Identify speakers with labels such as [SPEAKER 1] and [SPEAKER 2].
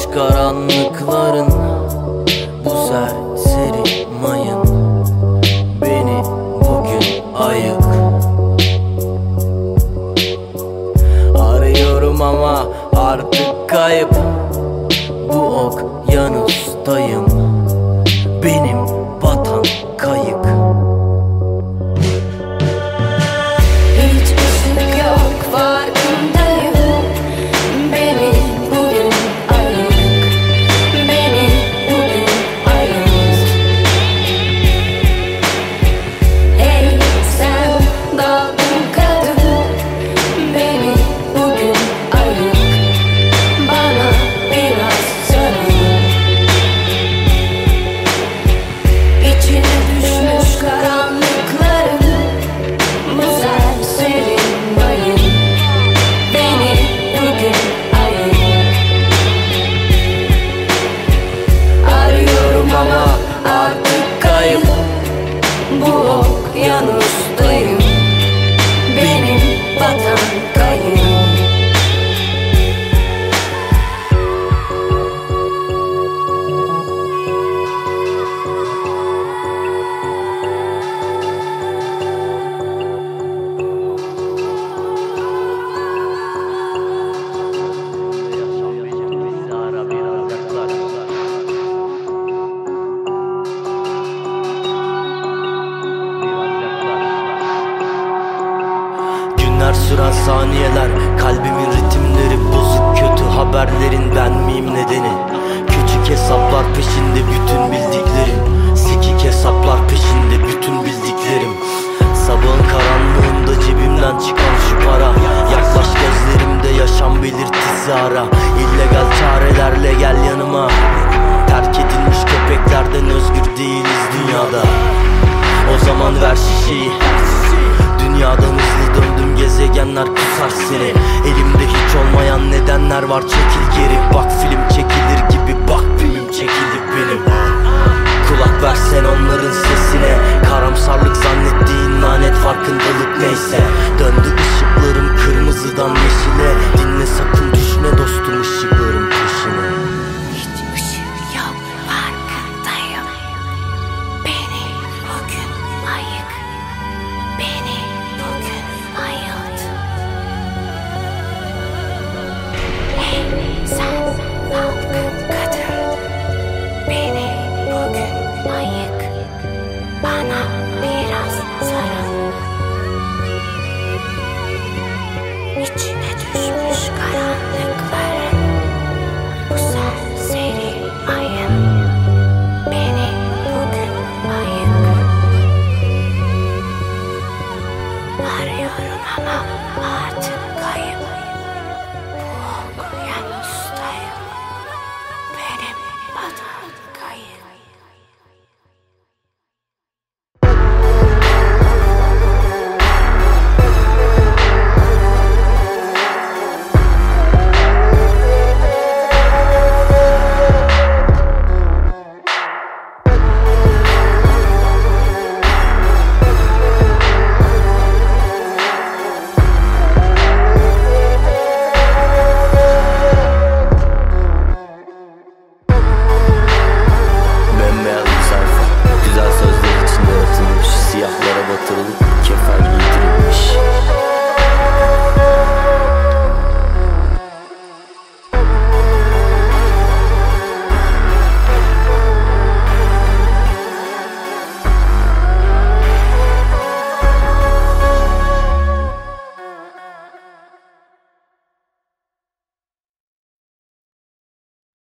[SPEAKER 1] Sarmış karanlıkların Bu serseri mayın. Beni bugün ayık. Arıyorum ama artık kayıp. Bu ok yanustayım
[SPEAKER 2] Benim süren saniyeler Kalbimin ritimleri bozuk kötü haberlerin ben miyim nedeni? Küçük hesaplar peşinde bütün bildiklerim. Sikik hesaplar peşinde bütün bildiklerim. Sabahın karanlığında cebimden çıkan şu para Yaklaş gözlerimde yaşam belirtisi ara gezegenler kusar seni. Elimde hiç olmayan nedenler var. Çekil geri. Bak film çekilir gibi. Bak film çekildik benim. Kulak versen onların